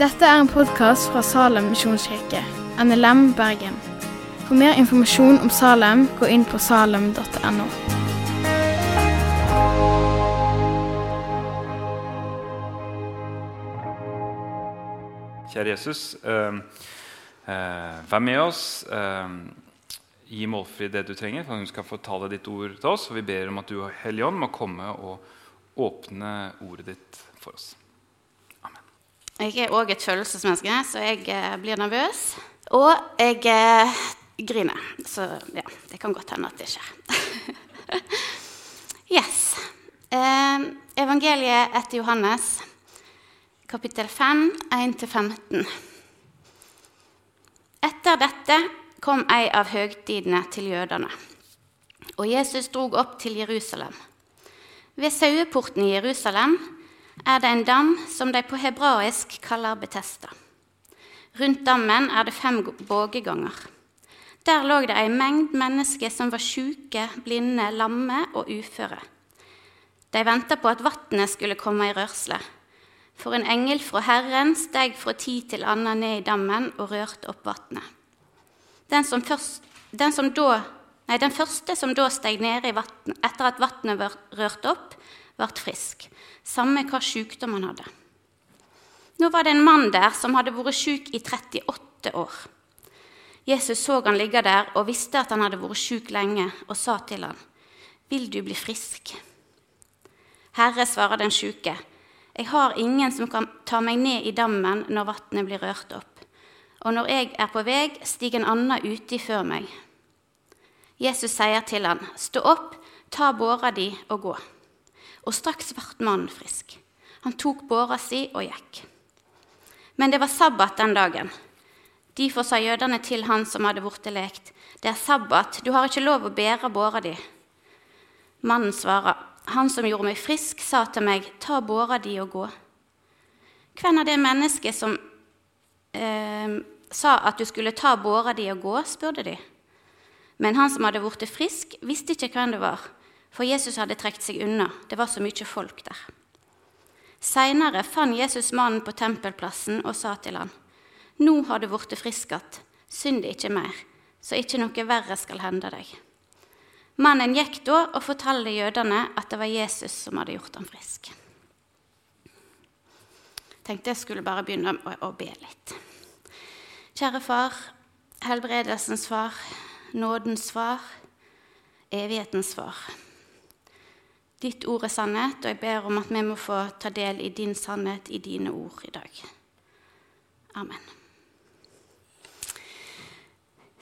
Dette er en podkast fra Salem misjonskirke, NLM Bergen. For mer informasjon om Salem, gå inn på salem.no. Kjære Jesus, eh, eh, vær med oss. Eh, gi Målfrid det du trenger, for hun skal få tale ditt ord til oss. Og vi ber om at du, Hellige Ånd, må komme og åpne ordet ditt for oss. Amen. Jeg er òg et følelsesmenneske, så jeg eh, blir nervøs. Og jeg eh, griner. Så ja, det kan godt hende at det skjer. yes. Eh, evangeliet etter Johannes, kapittel 5, 1-15. Etter dette kom ei av høgtidene til jødene, og Jesus drog opp til Jerusalem. Ved saueporten i Jerusalem er det en dam som de på hebraisk kaller Betesta. Rundt dammen er det fem bågeganger. Der lå det ei mengd mennesker som var sjuke, blinde, lamme og uføre. De venta på at vannet skulle komme i rørsle. For en engel fra Herren steg fra tid til annen ned i dammen og rørte opp vannet. Den, den, den første som da steg ned i vatten, etter at vannet var rørt opp, ble frisk, samme hva sykdom han hadde. Nå var det en mann der som hadde vært syk i 38 år. Jesus så han ligge der og visste at han hadde vært syk lenge, og sa til han, 'Vil du bli frisk?' Herre, svarer den syke, 'Jeg har ingen som kan ta meg ned i dammen når vannet blir rørt opp.' og når jeg er på vei, stiger en annen uti før meg. Jesus sier til han, Stå opp, ta båra di og gå. Og straks ble mannen frisk. Han tok båra si og gikk. Men det var sabbat den dagen. Derfor sa jødene til han som hadde blitt lekt, Det er sabbat, du har ikke lov å bære båra di. Mannen svarer, Han som gjorde meg frisk, sa til meg, Ta båra di og gå. Hvem av det mennesket som eh, sa at du skulle ta båra di og gå, spurte de. Men han som hadde blitt frisk, visste ikke hvem det var, for Jesus hadde trukket seg unna. Det var så mye folk der. Seinere fant Jesus mannen på tempelplassen og sa til han, Nå har du blitt frisk igjen, synd ikke mer, så ikke noe verre skal hende deg. Mannen gikk da og fortalte jødene at det var Jesus som hadde gjort ham frisk. Jeg tenkte jeg skulle bare begynne å be litt. Kjære Far, helbredelsens far, nådens far, evighetens far. Ditt ord er sannhet, og jeg ber om at vi må få ta del i din sannhet i dine ord i dag. Amen.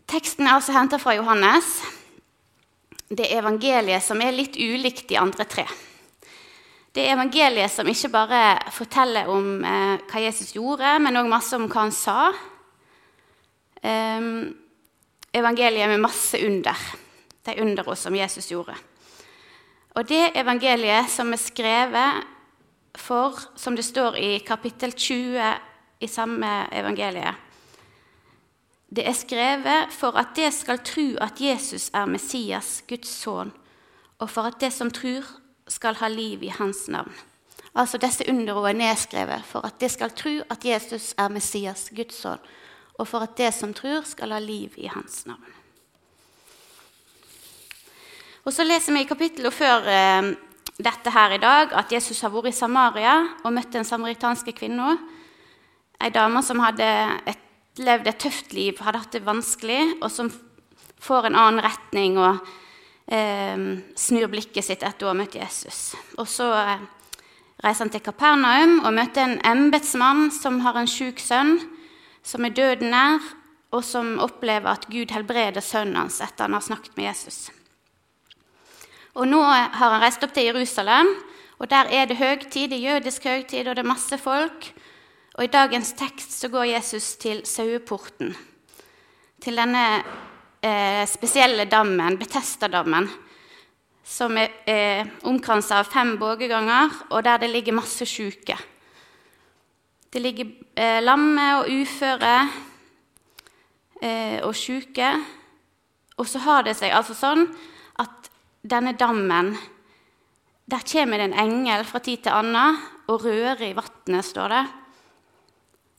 Teksten er altså henta fra Johannes. Det er evangeliet som er litt ulikt de andre tre. Det er evangeliet som ikke bare forteller om eh, hva Jesus gjorde, men òg masse om hva han sa um, evangeliet med masse under. De undere som Jesus gjorde. Og det evangeliet som er skrevet for, som det står i kapittel 20 i samme evangeliet Det er skrevet for at det skal tro at Jesus er Messias, Guds sønn, og for at det som tror, skal ha liv i hans navn. Altså Disse underordene er nedskrevet for at det skal tro at Jesus er Messias, Guds sønn, og for at det som tror, skal ha liv i hans navn. Og Så leser vi i kapittelet før eh, dette her i dag at Jesus har vært i Samaria og møtt den samaritanske kvinna. Ei dame som hadde et, levd et tøft liv, hadde hatt det vanskelig, og som får en annen retning og eh, snur blikket sitt etter å ha møtt Jesus. Og så eh, reiser han til Kapernaum og møter en embetsmann som har en sjuk sønn som er døden nær, og som opplever at Gud helbreder sønnen hans etter han har snakket med Jesus. Og Nå har han reist opp til Jerusalem, og der er det høgtid, jødisk høgtid, og det er masse folk. Og I dagens tekst så går Jesus til saueporten, til denne eh, spesielle dammen, Betestadammen, som er eh, omkransa av fem bågeganger, og der det ligger masse sjuke. Det ligger eh, lamme og uføre eh, og sjuke. Og så har det seg altså sånn at denne dammen Der kommer det en engel fra tid til annen og rører i vannet, står det.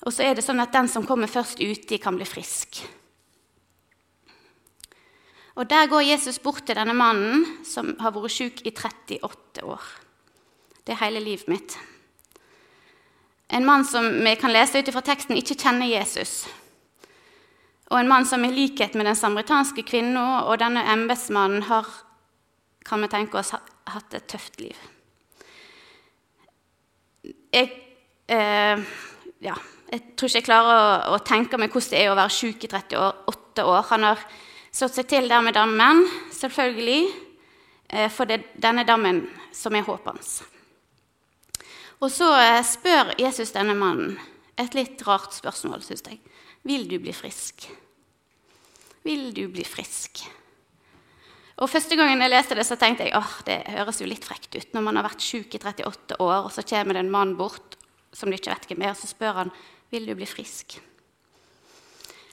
Og så er det sånn at den som kommer først uti, kan bli frisk. Og Der går Jesus bort til denne mannen som har vært syk i 38 år. Det er hele livet mitt. En mann som vi kan lese ut fra teksten ikke kjenner Jesus. Og en mann som i likhet med den samaritanske kvinnen og denne embetsmannen har kan vi tenke oss, hatt et tøft liv. Jeg, eh, ja, jeg tror ikke jeg klarer å, å, tenke meg hvordan det er å være syk i 38 år. Han har slått seg til der med dammen, selvfølgelig, eh, for det er denne dammen som er håpet hans. Og så eh, spør Jesus denne mannen et litt rart spørsmål, syns jeg. Vil du bli frisk? Vil du bli frisk? Og Første gangen jeg leste det, så tenkte jeg at det høres jo litt frekt ut. Når man har vært syk i 38 år, og så kommer det en mann bort som du ikke vet hvem er, og så spør han vil du bli frisk.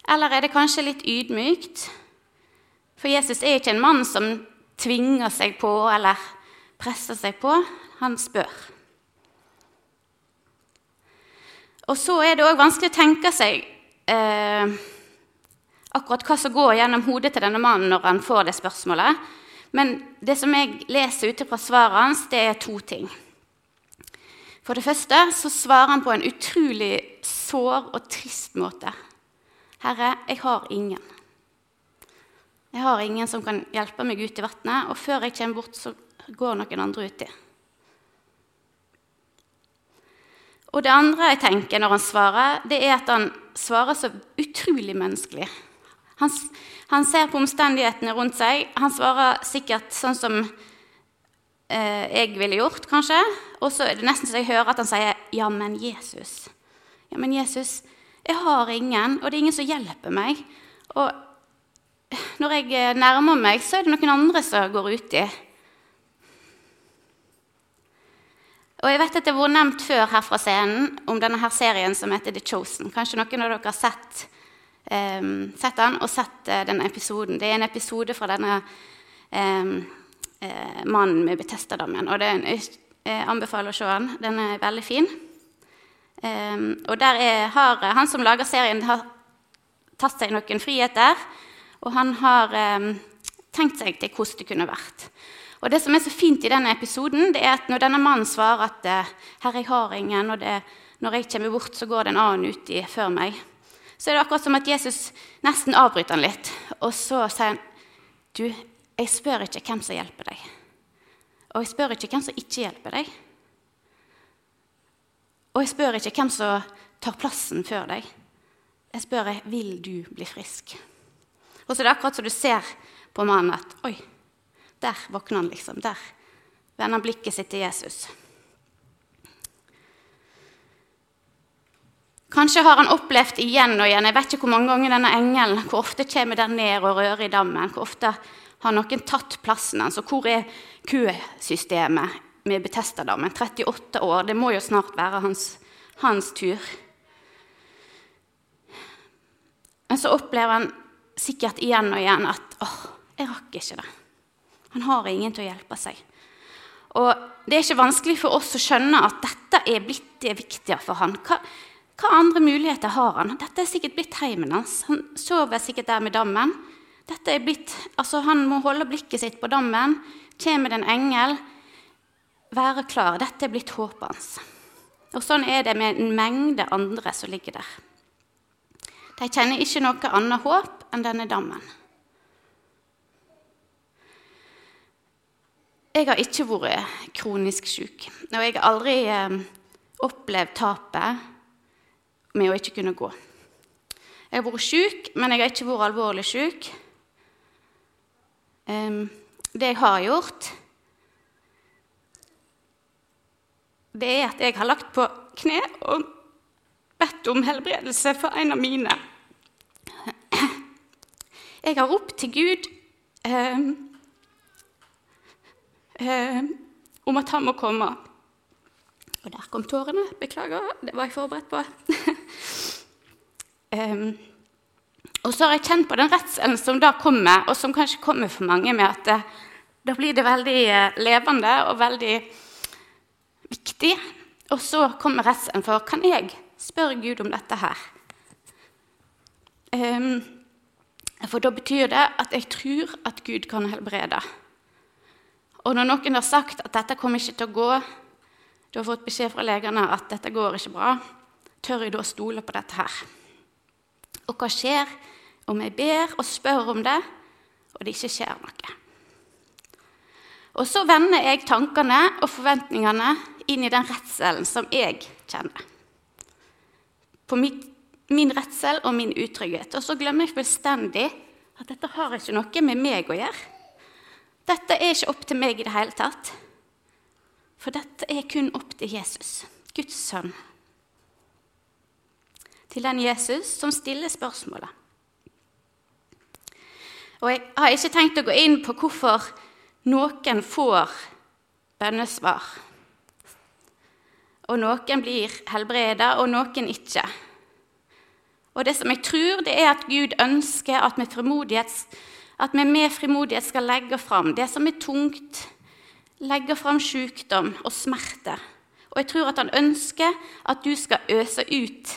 Eller er det kanskje litt ydmykt? For Jesus er ikke en mann som tvinger seg på eller presser seg på. Han spør. Og så er det òg vanskelig å tenke seg eh, akkurat hva som går gjennom hodet til denne mannen når han får det spørsmålet. Men det som jeg leser ut fra svaret hans, det er to ting. For det første så svarer han på en utrolig sår og trist måte. Herre, jeg har ingen. Jeg har ingen som kan hjelpe meg ut i vannet, og før jeg kommer bort, så går noen andre uti. Og det andre jeg tenker når han svarer, det er at han svarer så utrolig menneskelig. Han, han, ser på omstendighetene rundt seg. Han svarer sikkert sånn som eh, jeg ville gjort, kanskje. Og så er det nesten så jeg hører at han sier 'Ja, men Jesus'. Ja, men Jesus, jeg har ingen, og det er ingen som hjelper meg. Og når jeg eh, nærmer meg, så er det noen andre som går uti. Og jeg vet at det har vært nevnt før her fra scenen om denne her serien som heter The Chosen. Kanskje noen av dere har sett um, sett den og sett uh, denne episoden. Det er en episode fra denne um, uh, mannen med Betestadammen. Og det er en, jeg anbefaler å se den. Den er veldig fin. Um, og der er, har han som lager serien, har tatt seg noen friheter. Og han har tenkt seg til hvordan det kunne vært. Og det som er så fint i denne episoden, det er at når denne mannen svarer at 'Herre, jeg har ingen', og det, når jeg kommer bort, så går det en annen uti før meg', så er det akkurat som at Jesus nesten avbryter han litt. Og så sier han, 'Du, jeg spør ikke hvem som hjelper deg.' Og jeg spør ikke hvem som ikke hjelper deg. Og jeg spør ikke hvem som tar plassen før deg. Jeg spør vil du bli frisk. Og så er det akkurat som du ser på mannen at Oi, der våkner han, liksom. Der vender blikket sitt til Jesus. Kanskje har han opplevd igjen og igjen jeg vet ikke hvor mange ganger denne engelen, hvor ofte kommer den ned og rører i dammen. Hvor ofte har noen tatt plassen hans? Og hvor er køsystemet med Betestadammen? 38 år, det må jo snart være hans, hans tur. Men så opplever han sikkert igjen og igjen at åh, jeg rakk ikke det. Han har ingen til å hjelpe seg. Og det er ikke vanskelig for oss å skjønne at dette er blitt det viktige for han. Hva, hva andre muligheter har han? Dette er sikkert blitt heimen hans. Han sover sikkert der med dammen. Dette er blitt, altså Han må holde blikket sitt på dammen. Kommer det en engel, være klar. Dette er blitt håpet hans. Og Sånn er det med en mengde andre som ligger der. De kjenner ikke noe annet håp enn denne dammen. Jeg har ikke vært kronisk syk, og jeg har aldri eh, opplevd tapet med å ikke kunne gå. Jeg har vært syk, men jeg har ikke vært alvorlig syk. det jeg har gjort, det er at jeg har lagt på kne og bedt om helbredelse for en av mine. Jeg har ropt til Gud eh, eh, om at han må komme. Og der kom tårene. Beklager, det var jeg forberedt på. um, og så har jeg kjent på den redselen som da kommer, og som kanskje kommer for mange, med at Da blir det veldig eh, levende og veldig viktig. Og så kommer redselen for kan jeg spørre Gud om dette her. Um, for da betyr det at jeg tror at Gud kan helbrede. Og når noen har sagt at dette kommer ikke til å gå, du har fått beskjed fra legene at dette går ikke bra, tør jeg da stole på dette her? Og hva skjer om jeg ber og spør om det, og det ikke skjer noe? Og så vender jeg tankene og forventningene inn i den redselen som jeg kjenner. På mitt, min redsel og min utrygghet. Og så glemmer jeg fullstendig at dette har ikke noe med meg å gjøre. Dette er ikke opp til meg i det hele tatt. For dette er kun opp til Jesus, Guds sønn. Til den Jesus som stiller spørsmålet. Og Jeg har ikke tenkt å gå inn på hvorfor noen får bønnesvar. Og noen blir helbreda, og noen ikke. Og det som jeg tror, det er at Gud ønsker at vi, at vi med frimodighet skal legge fram det som er tungt, legge fram sykdom og smerte. Og jeg tror at han ønsker at du skal øse ut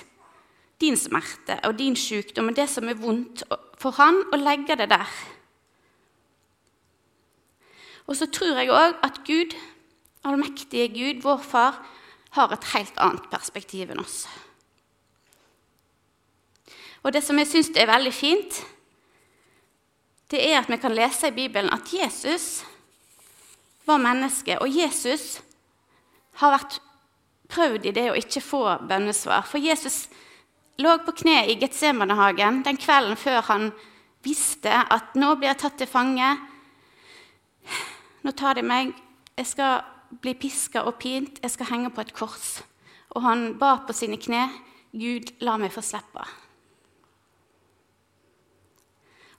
din smerte og din sykdom og det som er vondt for han, og legge det der. Og så tror jeg òg at Gud, allmektige Gud, vår far, har et helt annet perspektiv enn oss. Og det som jeg syns er veldig fint, det er at vi kan lese i Bibelen at Jesus var menneske, og Jesus har vært prøvd i det å ikke få bønnesvar. For Jesus lå på kne i Getsemanehagen den kvelden før han visste at nå blir jeg tatt til fange. Nå tar de meg. Jeg skal bli piska og pint. Jeg skal henge på et kors. Og han ba på sine kne. Gud, la meg få slippe.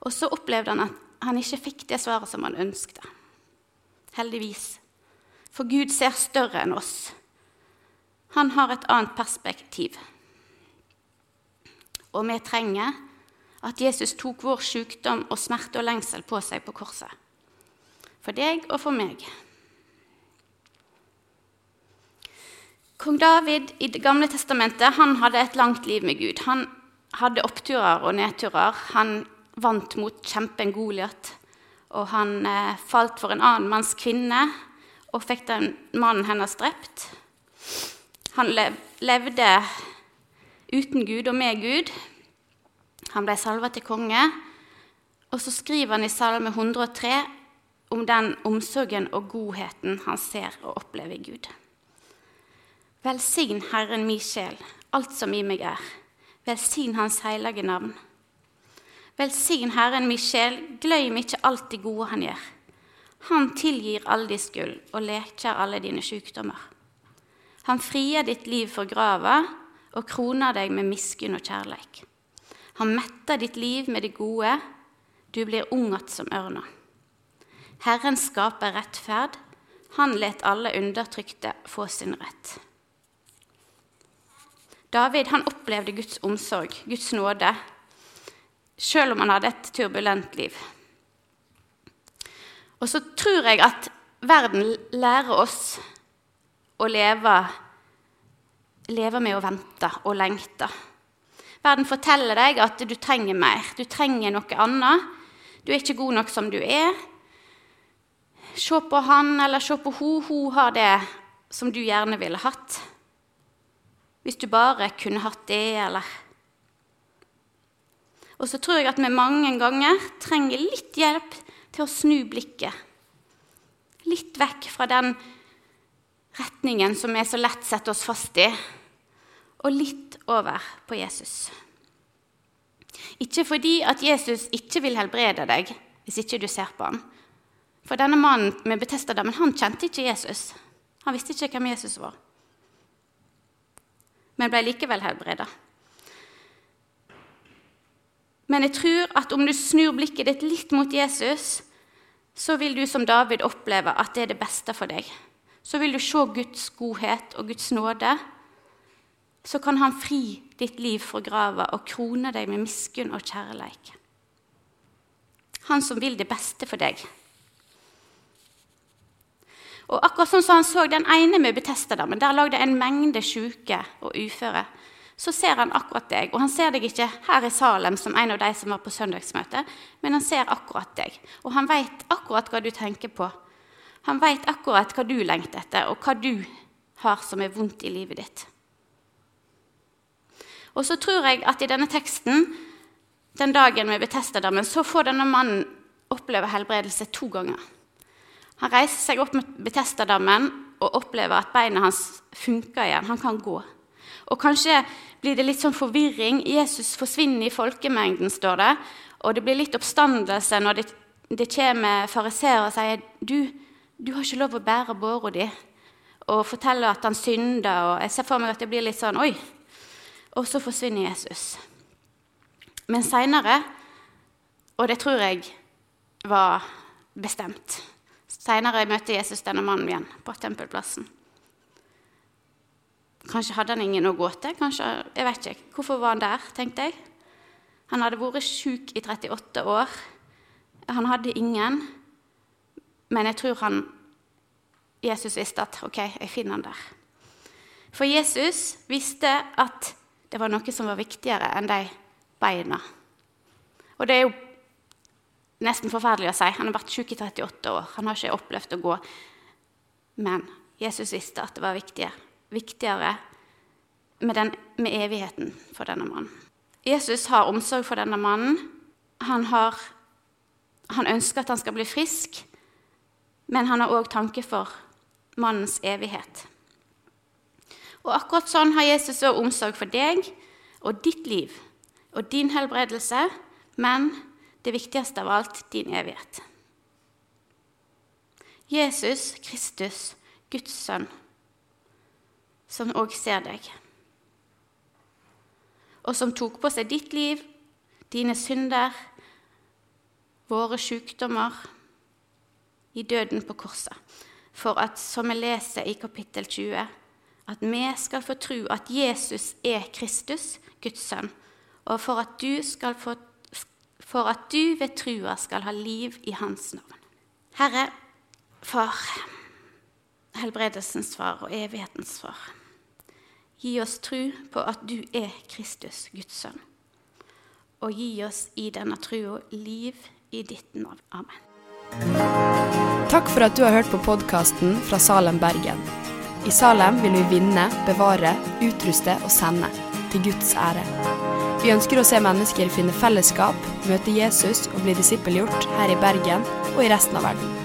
Og så opplevde han at han ikke fikk det svaret som han ønskte. Heldigvis. For Gud ser større enn oss. Han har et annet perspektiv. Og vi trenger at Jesus tok vår sykdom og smerte og lengsel på seg på korset. For deg og for meg. Kong David i Det gamle testamentet han hadde et langt liv med Gud. Han hadde oppturer og nedturer. Han vant mot kjempen Goliat. Og han eh, falt for en annen manns kvinne og fikk den mannen hennes drept. Han lev, levde uten Gud og med Gud. Han ble salva til konge. Og så skriver han i Salme 103 om den omsorgen og godheten han ser og opplever i Gud. Velsign Herren mi sjel, alt som i meg er. Velsign Hans hellige navn. Velsign Herren min sjel, gløym ikke alt det gode han gjør. Han tilgir all din skyld og leker alle dine sykdommer. Han frier ditt liv for grava og kroner deg med miskunn og kjærleik. Han metter ditt liv med det gode, du blir ung att som ørna. Herren skaper rettferd. Han let alle undertrykte få sin rett. David han opplevde Guds omsorg, Guds nåde, selv om han hadde et turbulent liv. Og så tror jeg at verden lærer oss å leve, leve med å vente og lengte. Verden forteller deg at du trenger mer, du trenger noe annet. Du er ikke god nok som du er. Se på han eller se på hun. Hun har det som du gjerne ville hatt. Hvis du bare kunne hatt det, eller Og så tror jeg at vi mange ganger trenger litt hjelp til å snu blikket. Litt vekk fra den retningen som vi så lett setter oss fast i, og litt over på Jesus. Ikke fordi at Jesus ikke vil helbrede deg hvis ikke du ser på ham, for denne mannen med Betestadammen han kjente ikke Jesus. Han visste ikke hvem Jesus var, men ble likevel helbreda. Men jeg tror at om du snur blikket ditt litt mot Jesus, så vil du som David oppleve at det er det beste for deg. Så vil du se Guds godhet og Guds nåde. Så kan Han fri ditt liv fra grava og krone deg med miskunn og kjærleik. Han som vil det beste for deg. Og akkurat sånn som han så den ene med Betestadammen, der lå det en mengde syke og uføre. Så ser han akkurat deg, og han ser deg ikke her i Salem som en av de som var på søndagsmøte, men han ser akkurat deg. Og han veit akkurat hva du tenker på. Han veit akkurat hva du lengter etter, og hva du har som er vondt i livet ditt. Og så tror jeg at i denne teksten, den dagen med Betestadammen, så får denne mannen oppleve helbredelse to ganger. Han reiser seg opp med Betestadammen og opplever at beina hans funker igjen. Han kan gå. Og Kanskje blir det litt sånn forvirring. Jesus forsvinner i folkemengden, står det. Og det blir litt oppstandelse når det, det kommer fariseere og sier du, du har ikke lov å bære båra di. Og forteller at han synder. og Jeg ser for meg at det blir litt sånn Oi, og så forsvinner Jesus. Men seinere, og det tror jeg var bestemt Seinere møter Jesus denne mannen igjen på tempelplassen. Kanskje hadde han ingen å gå til. kanskje, jeg vet ikke. Hvorfor var han der, tenkte jeg. Han hadde vært sjuk i 38 år. Han hadde ingen. Men jeg tror han, Jesus visste at ok, jeg finner han der. For Jesus visste at det var noe som var viktigere enn de beina. Og det er jo nesten forferdelig å si. Han har vært syk i 38 år. Han har ikke opplevd å gå. Men Jesus visste at det var viktigere, viktigere med, den, med, evigheten for denne mannen. Jesus har omsorg for denne mannen. Han, har, han ønsker at han skal bli frisk, men han har òg tanke for mannens evighet. Og akkurat sånn har Jesus òg omsorg for deg og ditt liv og din helbredelse, men det viktigste av alt din evighet. Jesus Kristus, Guds sønn, som òg ser deg, og som tok på seg ditt liv, dine synder, våre sykdommer, i døden på korset, for at, som vi leser i kapittel 20, at vi skal få tro at Jesus er Kristus, Guds sønn, og for at du, få, for at du ved trua skal ha liv i Hans navn. Herre, Far, helbredelsens far og evighetens far, gi oss tro på at du er Kristus, Guds sønn, og gi oss i denne trua liv i ditt navn. Amen. Takk for at du har hørt på podkasten fra Salem, Bergen. I Salem vil vi vinne, bevare, utruste og sende, til Guds ære. Vi ønsker å se mennesker finne fellesskap, møte Jesus og bli disippelgjort her i Bergen og i resten av verden.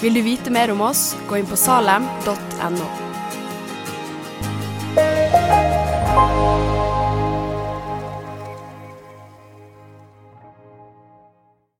Vil du vite mer om oss, gå inn på salem.no.